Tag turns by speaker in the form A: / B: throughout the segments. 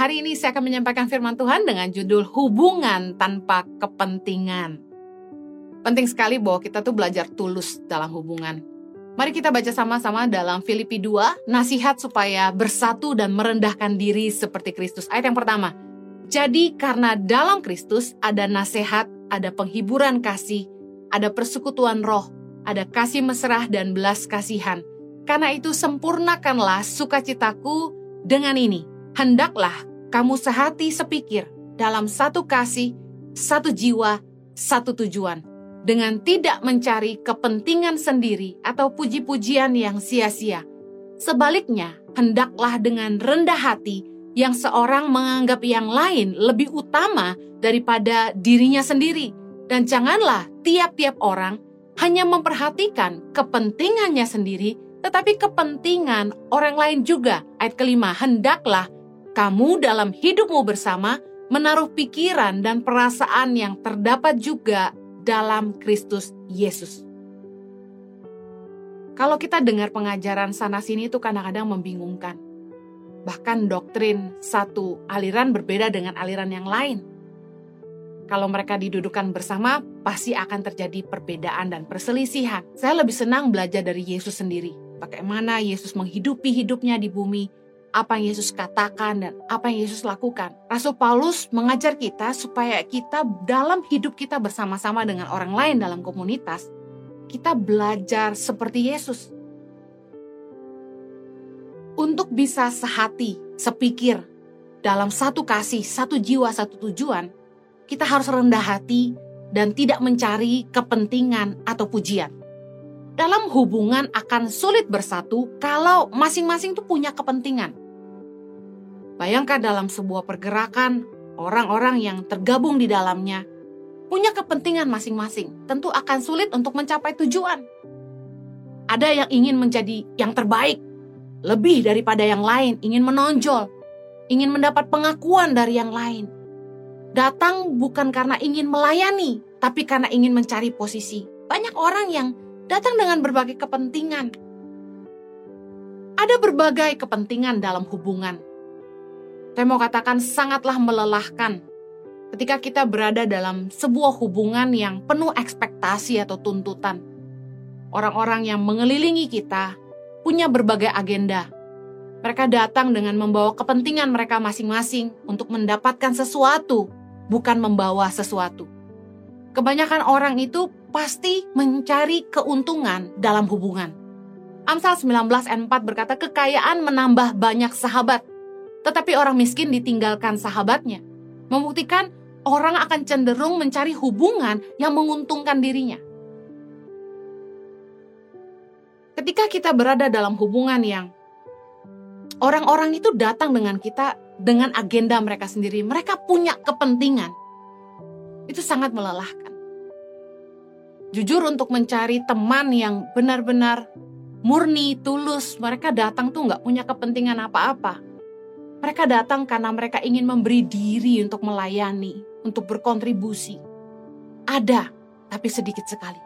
A: hari ini saya akan menyampaikan firman Tuhan dengan judul Hubungan Tanpa Kepentingan. Penting sekali bahwa kita tuh belajar tulus dalam hubungan. Mari kita baca sama-sama dalam Filipi 2, nasihat supaya bersatu dan merendahkan diri seperti Kristus. Ayat yang pertama, jadi karena dalam Kristus ada nasihat, ada penghiburan kasih, ada persekutuan roh, ada kasih mesrah dan belas kasihan. Karena itu sempurnakanlah sukacitaku dengan ini. Hendaklah kamu sehati sepikir dalam satu kasih, satu jiwa, satu tujuan. Dengan tidak mencari kepentingan sendiri atau puji-pujian yang sia-sia. Sebaliknya, hendaklah dengan rendah hati yang seorang menganggap yang lain lebih utama daripada dirinya sendiri. Dan janganlah tiap-tiap orang hanya memperhatikan kepentingannya sendiri, tetapi kepentingan orang lain juga. Ayat kelima, hendaklah kamu dalam hidupmu bersama menaruh pikiran dan perasaan yang terdapat juga dalam Kristus Yesus. Kalau kita dengar pengajaran sana-sini itu kadang-kadang membingungkan. Bahkan doktrin satu aliran berbeda dengan aliran yang lain. Kalau mereka didudukan bersama, pasti akan terjadi perbedaan dan perselisihan. Saya lebih senang belajar dari Yesus sendiri bagaimana Yesus menghidupi hidupnya di bumi, apa yang Yesus katakan dan apa yang Yesus lakukan. Rasul Paulus mengajar kita supaya kita dalam hidup kita bersama-sama dengan orang lain dalam komunitas, kita belajar seperti Yesus. Untuk bisa sehati, sepikir, dalam satu kasih, satu jiwa, satu tujuan, kita harus rendah hati dan tidak mencari kepentingan atau pujian dalam hubungan akan sulit bersatu kalau masing-masing tuh punya kepentingan. Bayangkan dalam sebuah pergerakan, orang-orang yang tergabung di dalamnya punya kepentingan masing-masing, tentu akan sulit untuk mencapai tujuan. Ada yang ingin menjadi yang terbaik, lebih daripada yang lain, ingin menonjol, ingin mendapat pengakuan dari yang lain. Datang bukan karena ingin melayani, tapi karena ingin mencari posisi. Banyak orang yang datang dengan berbagai kepentingan. Ada berbagai kepentingan dalam hubungan. Saya mau katakan sangatlah melelahkan ketika kita berada dalam sebuah hubungan yang penuh ekspektasi atau tuntutan. Orang-orang yang mengelilingi kita punya berbagai agenda. Mereka datang dengan membawa kepentingan mereka masing-masing untuk mendapatkan sesuatu, bukan membawa sesuatu. Kebanyakan orang itu pasti mencari keuntungan dalam hubungan. Amsal 19 ayat 4 berkata kekayaan menambah banyak sahabat, tetapi orang miskin ditinggalkan sahabatnya. Membuktikan orang akan cenderung mencari hubungan yang menguntungkan dirinya. Ketika kita berada dalam hubungan yang orang-orang itu datang dengan kita dengan agenda mereka sendiri, mereka punya kepentingan. Itu sangat melelahkan jujur untuk mencari teman yang benar-benar murni, tulus. Mereka datang tuh nggak punya kepentingan apa-apa. Mereka datang karena mereka ingin memberi diri untuk melayani, untuk berkontribusi. Ada, tapi sedikit sekali.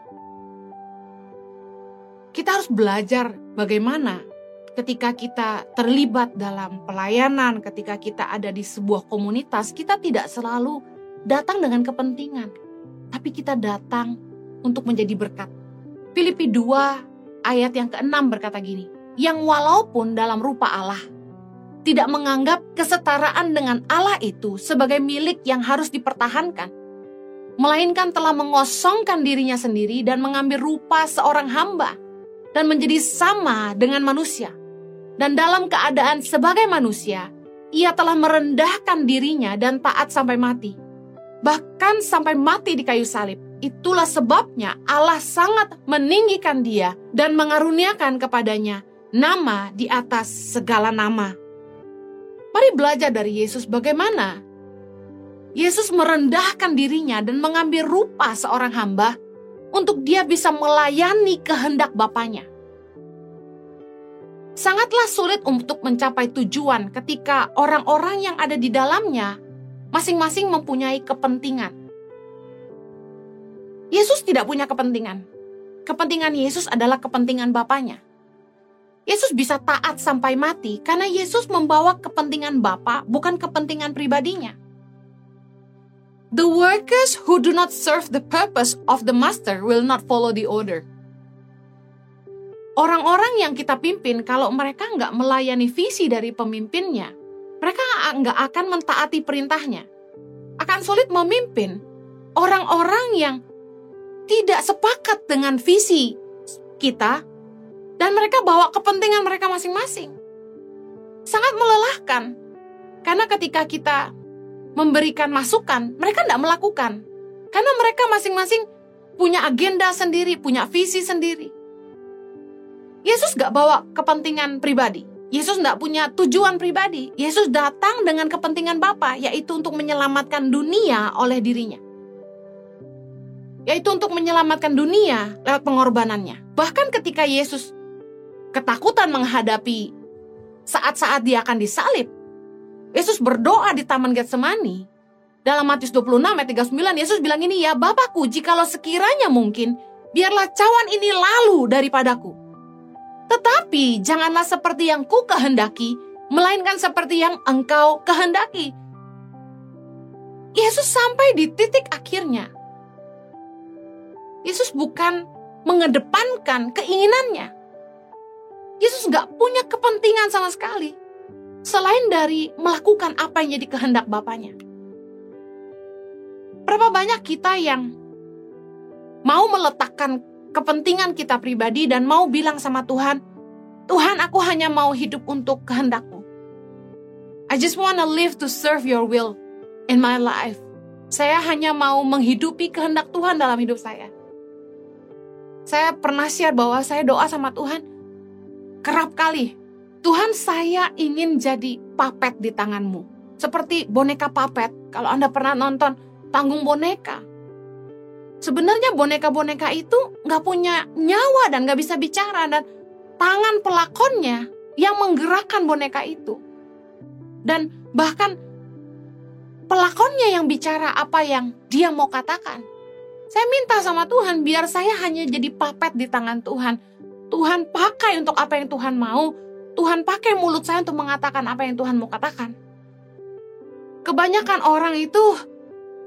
A: Kita harus belajar bagaimana ketika kita terlibat dalam pelayanan, ketika kita ada di sebuah komunitas, kita tidak selalu datang dengan kepentingan, tapi kita datang untuk menjadi berkat. Filipi 2 ayat yang ke-6 berkata gini, yang walaupun dalam rupa Allah, tidak menganggap kesetaraan dengan Allah itu sebagai milik yang harus dipertahankan, melainkan telah mengosongkan dirinya sendiri dan mengambil rupa seorang hamba dan menjadi sama dengan manusia. Dan dalam keadaan sebagai manusia, ia telah merendahkan dirinya dan taat sampai mati. Bahkan sampai mati di kayu salib. Itulah sebabnya Allah sangat meninggikan dia dan mengaruniakan kepadanya nama di atas segala nama. Mari belajar dari Yesus bagaimana Yesus merendahkan dirinya dan mengambil rupa seorang hamba untuk dia bisa melayani kehendak Bapaknya. Sangatlah sulit untuk mencapai tujuan ketika orang-orang yang ada di dalamnya masing-masing mempunyai kepentingan. Yesus tidak punya kepentingan. Kepentingan Yesus adalah kepentingan Bapaknya. Yesus bisa taat sampai mati karena Yesus membawa kepentingan Bapa, bukan kepentingan pribadinya. The workers who do not serve the purpose of the master will not follow the order. Orang-orang yang kita pimpin, kalau mereka nggak melayani visi dari pemimpinnya, mereka nggak akan mentaati perintahnya. Akan sulit memimpin orang-orang yang tidak sepakat dengan visi kita dan mereka bawa kepentingan mereka masing-masing. Sangat melelahkan. Karena ketika kita memberikan masukan, mereka tidak melakukan. Karena mereka masing-masing punya agenda sendiri, punya visi sendiri. Yesus gak bawa kepentingan pribadi. Yesus tidak punya tujuan pribadi. Yesus datang dengan kepentingan Bapa, yaitu untuk menyelamatkan dunia oleh dirinya. Yaitu untuk menyelamatkan dunia lewat pengorbanannya. Bahkan ketika Yesus ketakutan menghadapi saat-saat dia akan disalib, Yesus berdoa di Taman Getsemani. Dalam Matius 26 ayat 39, Yesus bilang ini, ya Bapakku, jikalau sekiranya mungkin, biarlah cawan ini lalu daripadaku. Tetapi janganlah seperti yang ku kehendaki, melainkan seperti yang engkau kehendaki. Yesus sampai di titik akhirnya. Yesus bukan mengedepankan keinginannya, Yesus nggak punya kepentingan sama sekali. Selain dari melakukan apa yang jadi kehendak Bapaknya. Berapa banyak kita yang mau meletakkan kepentingan kita pribadi dan mau bilang sama Tuhan, Tuhan aku hanya mau hidup untuk kehendakmu. I just wanna live to serve your will in my life. Saya hanya mau menghidupi kehendak Tuhan dalam hidup saya. Saya pernah share bahwa saya doa sama Tuhan, kerap kali, Tuhan saya ingin jadi papet di tanganmu. Seperti boneka papet, kalau Anda pernah nonton tanggung boneka. Sebenarnya boneka-boneka itu nggak punya nyawa dan nggak bisa bicara dan tangan pelakonnya yang menggerakkan boneka itu. Dan bahkan pelakonnya yang bicara apa yang dia mau katakan. Saya minta sama Tuhan biar saya hanya jadi papet di tangan Tuhan Tuhan pakai untuk apa yang Tuhan mau. Tuhan pakai mulut saya untuk mengatakan apa yang Tuhan mau katakan. Kebanyakan orang itu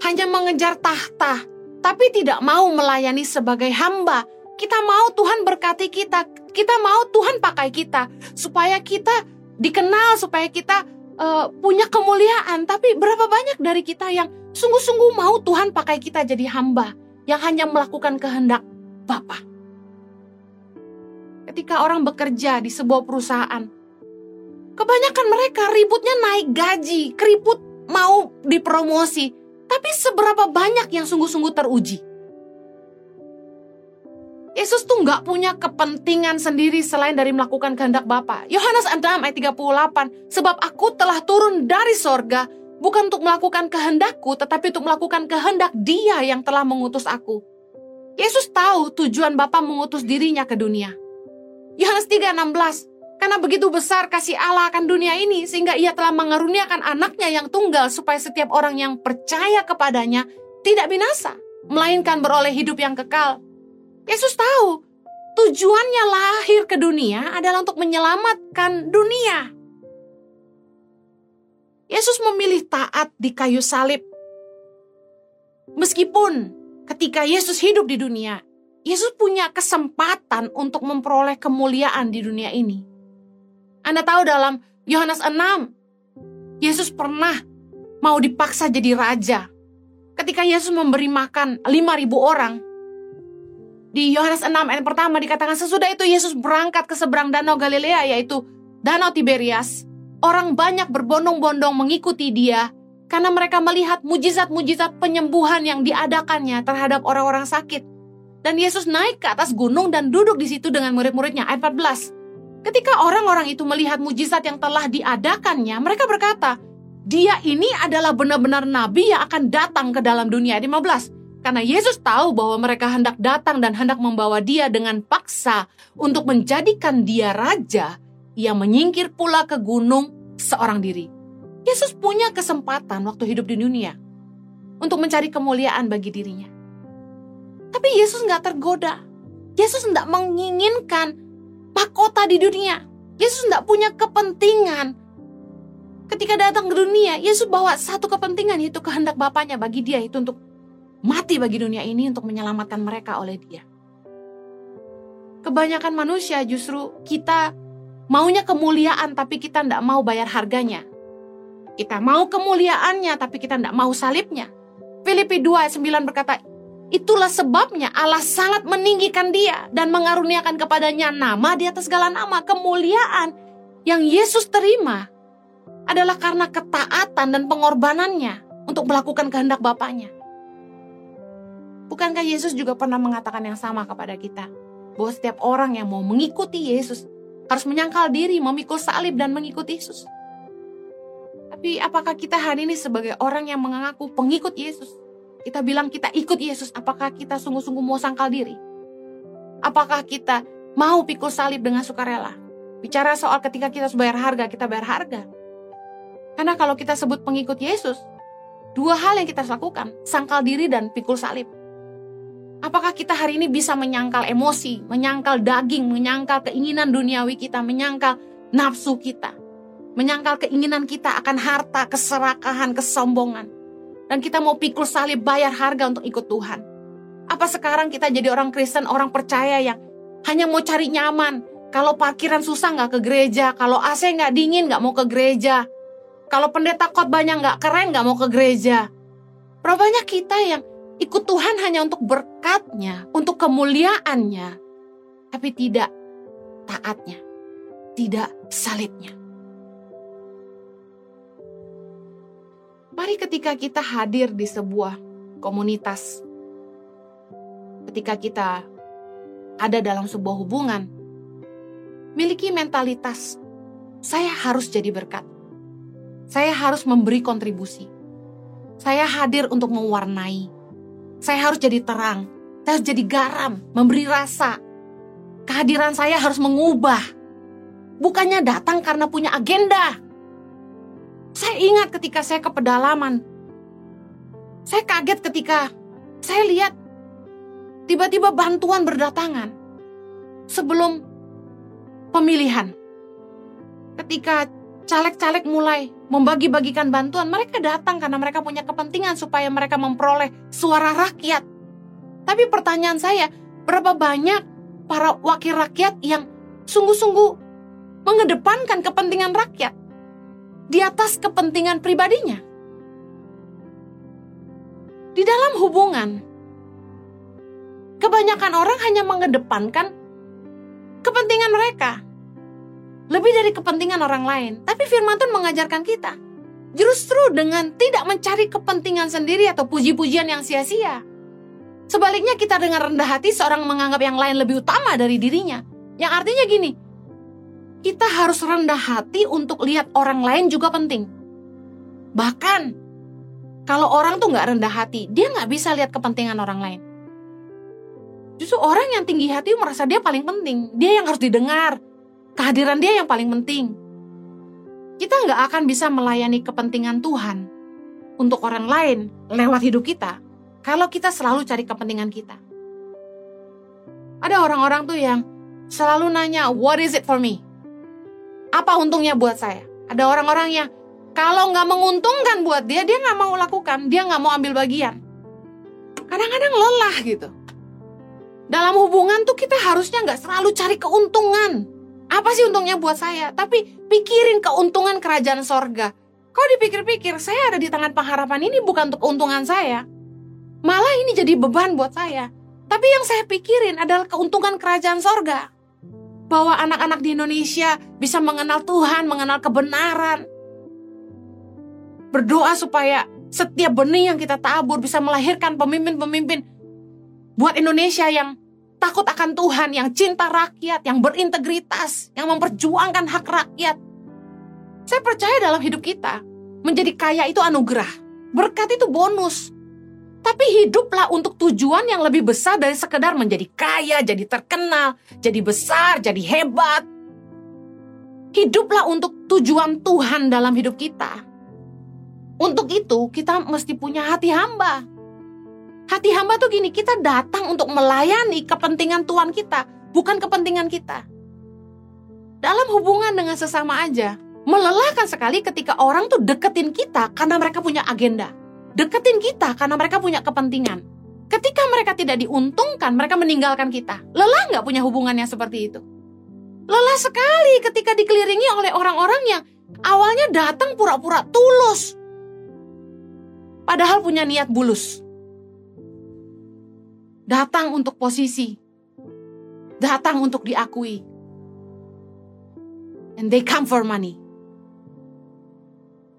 A: hanya mengejar tahta, tapi tidak mau melayani sebagai hamba. Kita mau Tuhan berkati kita, kita mau Tuhan pakai kita, supaya kita dikenal, supaya kita uh, punya kemuliaan. Tapi berapa banyak dari kita yang sungguh-sungguh mau Tuhan pakai kita jadi hamba, yang hanya melakukan kehendak Bapa ketika orang bekerja di sebuah perusahaan. Kebanyakan mereka ributnya naik gaji, keriput mau dipromosi. Tapi seberapa banyak yang sungguh-sungguh teruji? Yesus tuh nggak punya kepentingan sendiri selain dari melakukan kehendak Bapa. Yohanes 6 ayat 38, sebab aku telah turun dari sorga, bukan untuk melakukan kehendakku, tetapi untuk melakukan kehendak dia yang telah mengutus aku. Yesus tahu tujuan Bapa mengutus dirinya ke dunia. Yohanes 3:16 karena begitu besar kasih Allah akan dunia ini sehingga ia telah mengaruniakan anaknya yang tunggal supaya setiap orang yang percaya kepadanya tidak binasa, melainkan beroleh hidup yang kekal. Yesus tahu tujuannya lahir ke dunia adalah untuk menyelamatkan dunia. Yesus memilih taat di kayu salib. Meskipun ketika Yesus hidup di dunia, Yesus punya kesempatan untuk memperoleh kemuliaan di dunia ini. Anda tahu dalam Yohanes 6, Yesus pernah mau dipaksa jadi raja. Ketika Yesus memberi makan 5.000 orang, di Yohanes 6 ayat pertama dikatakan sesudah itu Yesus berangkat ke seberang danau Galilea yaitu danau Tiberias. Orang banyak berbondong-bondong mengikuti dia karena mereka melihat mujizat-mujizat penyembuhan yang diadakannya terhadap orang-orang sakit. Dan Yesus naik ke atas gunung dan duduk di situ dengan murid-muridnya. Ayat 14. Ketika orang-orang itu melihat mujizat yang telah diadakannya, mereka berkata, dia ini adalah benar-benar nabi yang akan datang ke dalam dunia. Ayat 15. Karena Yesus tahu bahwa mereka hendak datang dan hendak membawa dia dengan paksa untuk menjadikan dia raja, ia menyingkir pula ke gunung seorang diri. Yesus punya kesempatan waktu hidup di dunia untuk mencari kemuliaan bagi dirinya. Tapi Yesus nggak tergoda. Yesus tidak menginginkan mahkota di dunia. Yesus tidak punya kepentingan. Ketika datang ke dunia, Yesus bawa satu kepentingan yaitu kehendak Bapaknya bagi dia itu untuk mati bagi dunia ini untuk menyelamatkan mereka oleh dia. Kebanyakan manusia justru kita maunya kemuliaan tapi kita tidak mau bayar harganya. Kita mau kemuliaannya tapi kita tidak mau salibnya. Filipi 2 ayat 9 berkata, Itulah sebabnya Allah sangat meninggikan dia dan mengaruniakan kepadanya nama di atas segala nama kemuliaan yang Yesus terima adalah karena ketaatan dan pengorbanannya untuk melakukan kehendak Bapaknya. Bukankah Yesus juga pernah mengatakan yang sama kepada kita? Bahwa setiap orang yang mau mengikuti Yesus harus menyangkal diri, memikul salib dan mengikuti Yesus. Tapi apakah kita hari ini sebagai orang yang mengaku pengikut Yesus? kita bilang kita ikut Yesus, apakah kita sungguh-sungguh mau sangkal diri? Apakah kita mau pikul salib dengan sukarela? Bicara soal ketika kita harus bayar harga, kita bayar harga. Karena kalau kita sebut pengikut Yesus, dua hal yang kita lakukan, sangkal diri dan pikul salib. Apakah kita hari ini bisa menyangkal emosi, menyangkal daging, menyangkal keinginan duniawi kita, menyangkal nafsu kita, menyangkal keinginan kita akan harta, keserakahan, kesombongan, dan kita mau pikul salib bayar harga untuk ikut Tuhan. Apa sekarang kita jadi orang Kristen, orang percaya yang hanya mau cari nyaman. Kalau parkiran susah nggak ke gereja, kalau AC nggak dingin nggak mau ke gereja, kalau pendeta khotbahnya nggak keren nggak mau ke gereja. Berapa banyak kita yang ikut Tuhan hanya untuk berkatnya, untuk kemuliaannya, tapi tidak taatnya, tidak salibnya. Mari ketika kita hadir di sebuah komunitas, ketika kita ada dalam sebuah hubungan, miliki mentalitas, saya harus jadi berkat. Saya harus memberi kontribusi. Saya hadir untuk mewarnai. Saya harus jadi terang. Saya harus jadi garam, memberi rasa. Kehadiran saya harus mengubah. Bukannya datang karena punya agenda, saya ingat ketika saya ke pedalaman. Saya kaget ketika saya lihat tiba-tiba bantuan berdatangan sebelum pemilihan. Ketika caleg-caleg mulai membagi-bagikan bantuan, mereka datang karena mereka punya kepentingan supaya mereka memperoleh suara rakyat. Tapi pertanyaan saya, berapa banyak para wakil rakyat yang sungguh-sungguh mengedepankan kepentingan rakyat? di atas kepentingan pribadinya. Di dalam hubungan, kebanyakan orang hanya mengedepankan kepentingan mereka lebih dari kepentingan orang lain. Tapi firman Tuhan mengajarkan kita justru dengan tidak mencari kepentingan sendiri atau puji-pujian yang sia-sia. Sebaliknya kita dengan rendah hati seorang menganggap yang lain lebih utama dari dirinya. Yang artinya gini, kita harus rendah hati untuk lihat orang lain juga penting. Bahkan, kalau orang tuh nggak rendah hati, dia nggak bisa lihat kepentingan orang lain. Justru orang yang tinggi hati merasa dia paling penting, dia yang harus didengar, kehadiran dia yang paling penting. Kita nggak akan bisa melayani kepentingan Tuhan untuk orang lain lewat hidup kita kalau kita selalu cari kepentingan kita. Ada orang-orang tuh yang selalu nanya, what is it for me? Apa untungnya buat saya? Ada orang-orang yang kalau nggak menguntungkan buat dia, dia nggak mau lakukan, dia nggak mau ambil bagian. Kadang-kadang lelah gitu. Dalam hubungan tuh kita harusnya nggak selalu cari keuntungan. Apa sih untungnya buat saya? Tapi pikirin keuntungan kerajaan sorga. Kau dipikir-pikir, saya ada di tangan pengharapan ini bukan untuk keuntungan saya. Malah ini jadi beban buat saya. Tapi yang saya pikirin adalah keuntungan kerajaan sorga bahwa anak-anak di Indonesia bisa mengenal Tuhan, mengenal kebenaran. Berdoa supaya setiap benih yang kita tabur bisa melahirkan pemimpin-pemimpin buat Indonesia yang takut akan Tuhan, yang cinta rakyat, yang berintegritas, yang memperjuangkan hak rakyat. Saya percaya dalam hidup kita, menjadi kaya itu anugerah. Berkat itu bonus. Tapi hiduplah untuk tujuan yang lebih besar dari sekedar menjadi kaya, jadi terkenal, jadi besar, jadi hebat. Hiduplah untuk tujuan Tuhan dalam hidup kita. Untuk itu kita mesti punya hati hamba. Hati hamba tuh gini, kita datang untuk melayani kepentingan Tuhan kita, bukan kepentingan kita. dalam hubungan dengan sesama aja, melelahkan sekali ketika orang tuh deketin kita karena mereka punya agenda. Deketin kita karena mereka punya kepentingan. Ketika mereka tidak diuntungkan, mereka meninggalkan kita. Lelah nggak punya hubungan yang seperti itu? Lelah sekali ketika dikelilingi oleh orang-orang yang awalnya datang pura-pura tulus. Padahal punya niat bulus. Datang untuk posisi. Datang untuk diakui. And they come for money.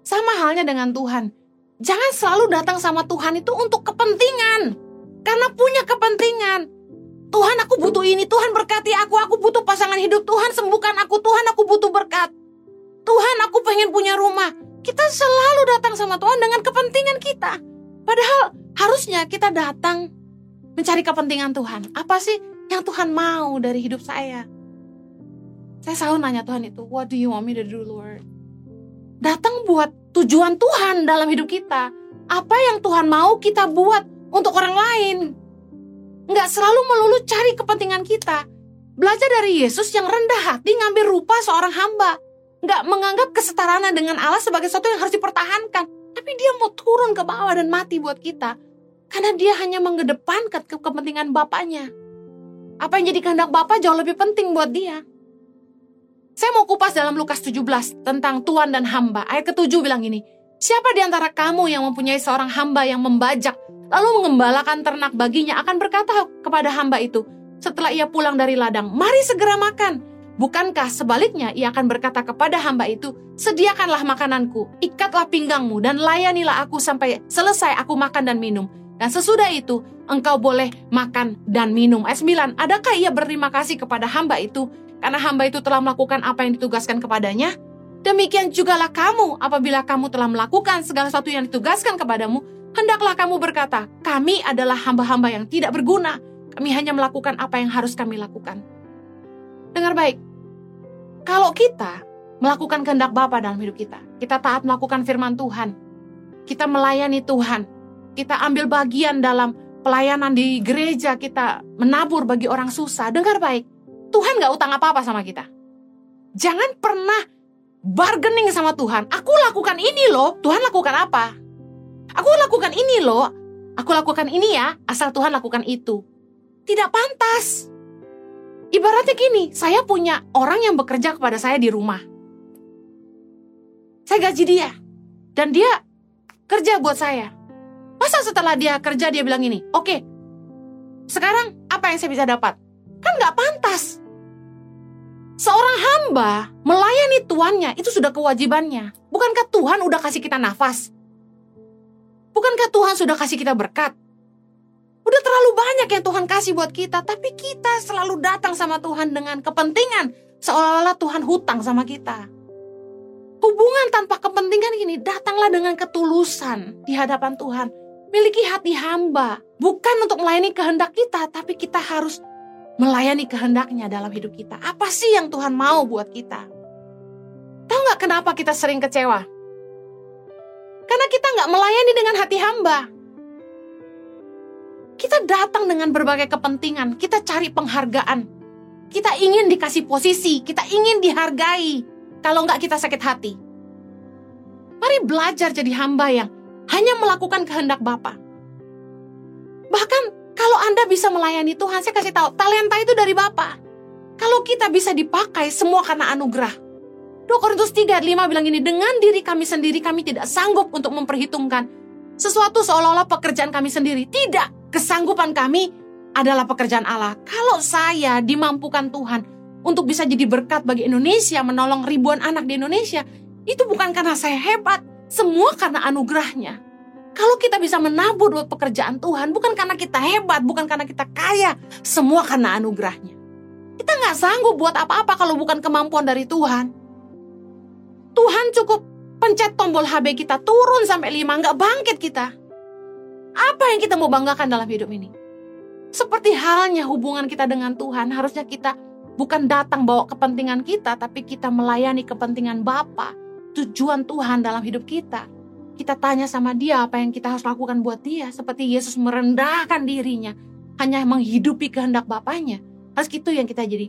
A: Sama halnya dengan Tuhan. Jangan selalu datang sama Tuhan itu untuk kepentingan. Karena punya kepentingan. Tuhan aku butuh ini, Tuhan berkati aku, aku butuh pasangan hidup, Tuhan sembuhkan aku, Tuhan aku butuh berkat. Tuhan aku pengen punya rumah. Kita selalu datang sama Tuhan dengan kepentingan kita. Padahal harusnya kita datang mencari kepentingan Tuhan. Apa sih yang Tuhan mau dari hidup saya? Saya selalu nanya Tuhan itu, what do you want me to do Lord? Datang buat tujuan Tuhan dalam hidup kita. Apa yang Tuhan mau kita buat untuk orang lain. Nggak selalu melulu cari kepentingan kita. Belajar dari Yesus yang rendah hati ngambil rupa seorang hamba. Nggak menganggap kesetaraan dengan Allah sebagai sesuatu yang harus dipertahankan. Tapi dia mau turun ke bawah dan mati buat kita. Karena dia hanya mengedepankan ke kepentingan Bapaknya. Apa yang jadi kehendak Bapak jauh lebih penting buat dia. Saya mau kupas dalam Lukas 17 tentang tuan dan hamba. Ayat ketujuh bilang ini, Siapa di antara kamu yang mempunyai seorang hamba yang membajak lalu mengembalakan ternak baginya akan berkata kepada hamba itu setelah ia pulang dari ladang, "Mari segera makan." Bukankah sebaliknya ia akan berkata kepada hamba itu, "Sediakanlah makananku, ikatlah pinggangmu dan layanilah aku sampai selesai aku makan dan minum." Dan sesudah itu, engkau boleh makan dan minum. Ayat 9, adakah ia berterima kasih kepada hamba itu karena hamba itu telah melakukan apa yang ditugaskan kepadanya? Demikian jugalah kamu apabila kamu telah melakukan segala sesuatu yang ditugaskan kepadamu, hendaklah kamu berkata, kami adalah hamba-hamba yang tidak berguna. Kami hanya melakukan apa yang harus kami lakukan. Dengar baik, kalau kita melakukan kehendak Bapa dalam hidup kita, kita taat melakukan firman Tuhan, kita melayani Tuhan, kita ambil bagian dalam pelayanan di gereja, kita menabur bagi orang susah. Dengar baik, Tuhan gak utang apa-apa sama kita. Jangan pernah bargaining sama Tuhan. Aku lakukan ini loh, Tuhan lakukan apa? Aku lakukan ini loh. Aku lakukan ini ya, asal Tuhan lakukan itu. Tidak pantas. Ibaratnya gini, saya punya orang yang bekerja kepada saya di rumah. Saya gaji dia. Dan dia kerja buat saya. Masa setelah dia kerja dia bilang ini, oke, okay, sekarang apa yang saya bisa dapat? Kan gak pantas. Seorang hamba melayani tuannya itu sudah kewajibannya. Bukankah Tuhan udah kasih kita nafas? Bukankah Tuhan sudah kasih kita berkat? Udah terlalu banyak yang Tuhan kasih buat kita, tapi kita selalu datang sama Tuhan dengan kepentingan, seolah-olah Tuhan hutang sama kita. Hubungan tanpa kepentingan ini datanglah dengan ketulusan di hadapan Tuhan. Miliki hati hamba, bukan untuk melayani kehendak kita, tapi kita harus melayani kehendaknya dalam hidup kita. Apa sih yang Tuhan mau buat kita? Tahu nggak kenapa kita sering kecewa? Karena kita nggak melayani dengan hati hamba. Kita datang dengan berbagai kepentingan, kita cari penghargaan. Kita ingin dikasih posisi, kita ingin dihargai. Kalau nggak kita sakit hati. Mari belajar jadi hamba yang hanya melakukan kehendak Bapa. Bahkan kalau Anda bisa melayani Tuhan, saya kasih tahu, talenta itu dari Bapa. Kalau kita bisa dipakai semua karena anugerah. 2 Korintus 3 ayat 5 bilang ini, dengan diri kami sendiri kami tidak sanggup untuk memperhitungkan sesuatu seolah-olah pekerjaan kami sendiri. Tidak, kesanggupan kami adalah pekerjaan Allah. Kalau saya dimampukan Tuhan untuk bisa jadi berkat bagi Indonesia, menolong ribuan anak di Indonesia, itu bukan karena saya hebat, semua karena anugerahnya. Kalau kita bisa menabur buat pekerjaan Tuhan, bukan karena kita hebat, bukan karena kita kaya, semua karena anugerahnya. Kita nggak sanggup buat apa-apa kalau bukan kemampuan dari Tuhan. Tuhan cukup pencet tombol HB kita turun sampai 5, nggak bangkit kita. Apa yang kita mau banggakan dalam hidup ini? Seperti halnya hubungan kita dengan Tuhan, harusnya kita bukan datang bawa kepentingan kita, tapi kita melayani kepentingan Bapa, tujuan Tuhan dalam hidup kita. Kita tanya sama dia apa yang kita harus lakukan buat dia, seperti Yesus merendahkan dirinya, hanya menghidupi kehendak Bapaknya. Harus gitu yang kita jadi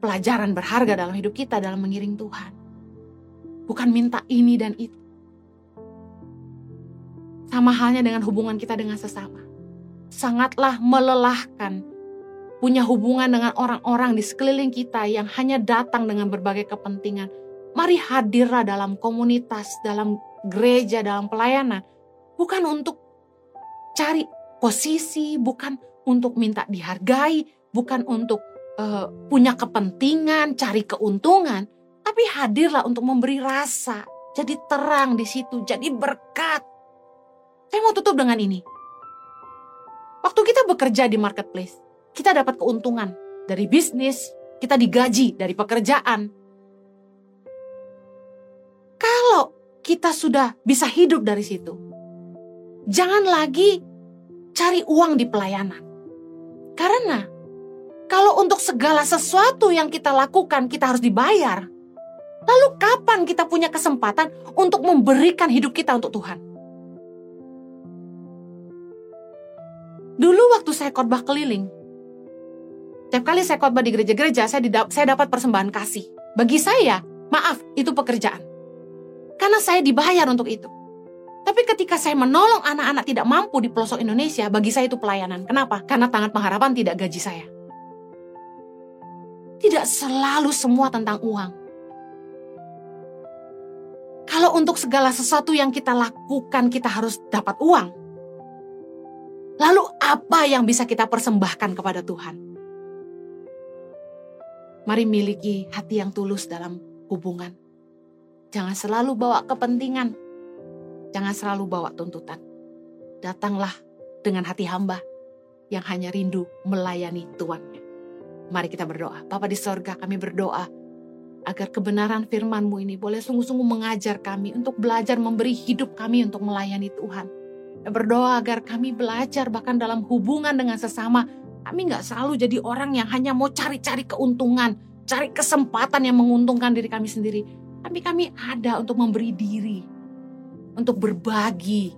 A: pelajaran berharga dalam hidup kita dalam mengiring Tuhan. Bukan minta ini dan itu. Sama halnya dengan hubungan kita dengan sesama. Sangatlah melelahkan punya hubungan dengan orang-orang di sekeliling kita yang hanya datang dengan berbagai kepentingan. Mari hadirlah dalam komunitas, dalam gereja, dalam pelayanan. Bukan untuk cari posisi, bukan untuk minta dihargai, bukan untuk uh, punya kepentingan, cari keuntungan, tapi hadirlah untuk memberi rasa, jadi terang di situ, jadi berkat. Saya mau tutup dengan ini. Waktu kita bekerja di marketplace, kita dapat keuntungan dari bisnis, kita digaji dari pekerjaan. Kita sudah bisa hidup dari situ, jangan lagi cari uang di pelayanan. Karena kalau untuk segala sesuatu yang kita lakukan kita harus dibayar. Lalu kapan kita punya kesempatan untuk memberikan hidup kita untuk Tuhan? Dulu waktu saya khotbah keliling, setiap kali saya khotbah di gereja-gereja, saya, saya dapat persembahan kasih. Bagi saya, maaf, itu pekerjaan. Karena saya dibayar untuk itu. Tapi ketika saya menolong anak-anak tidak mampu di pelosok Indonesia, bagi saya itu pelayanan. Kenapa? Karena tangan pengharapan tidak gaji saya. Tidak selalu semua tentang uang. Kalau untuk segala sesuatu yang kita lakukan kita harus dapat uang. Lalu apa yang bisa kita persembahkan kepada Tuhan? Mari miliki hati yang tulus dalam hubungan. Jangan selalu bawa kepentingan. Jangan selalu bawa tuntutan. Datanglah dengan hati hamba yang hanya rindu melayani Tuannya. Mari kita berdoa. Bapa di sorga kami berdoa agar kebenaran firman-Mu ini boleh sungguh-sungguh mengajar kami untuk belajar memberi hidup kami untuk melayani Tuhan. Berdoa agar kami belajar bahkan dalam hubungan dengan sesama, kami nggak selalu jadi orang yang hanya mau cari-cari keuntungan, cari kesempatan yang menguntungkan diri kami sendiri. Tapi kami ada untuk memberi diri, untuk berbagi,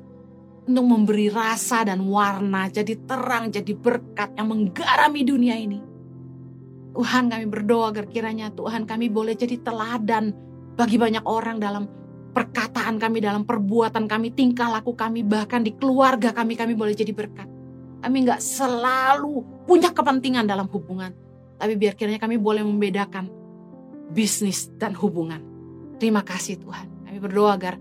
A: untuk memberi rasa dan warna, jadi terang, jadi berkat yang menggarami dunia ini. Tuhan kami berdoa agar kiranya Tuhan kami boleh jadi teladan bagi banyak orang dalam perkataan kami, dalam perbuatan kami, tingkah laku kami, bahkan di keluarga kami, kami boleh jadi berkat. Kami nggak selalu punya kepentingan dalam hubungan, tapi biar kiranya kami boleh membedakan bisnis dan hubungan. Terima kasih Tuhan. Kami berdoa agar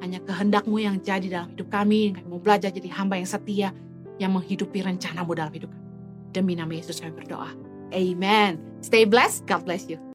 A: hanya kehendakmu yang jadi dalam hidup kami. Kami mau belajar jadi hamba yang setia, yang menghidupi rencanamu dalam hidup kami. Demi nama Yesus kami berdoa. Amen. Stay blessed. God bless you.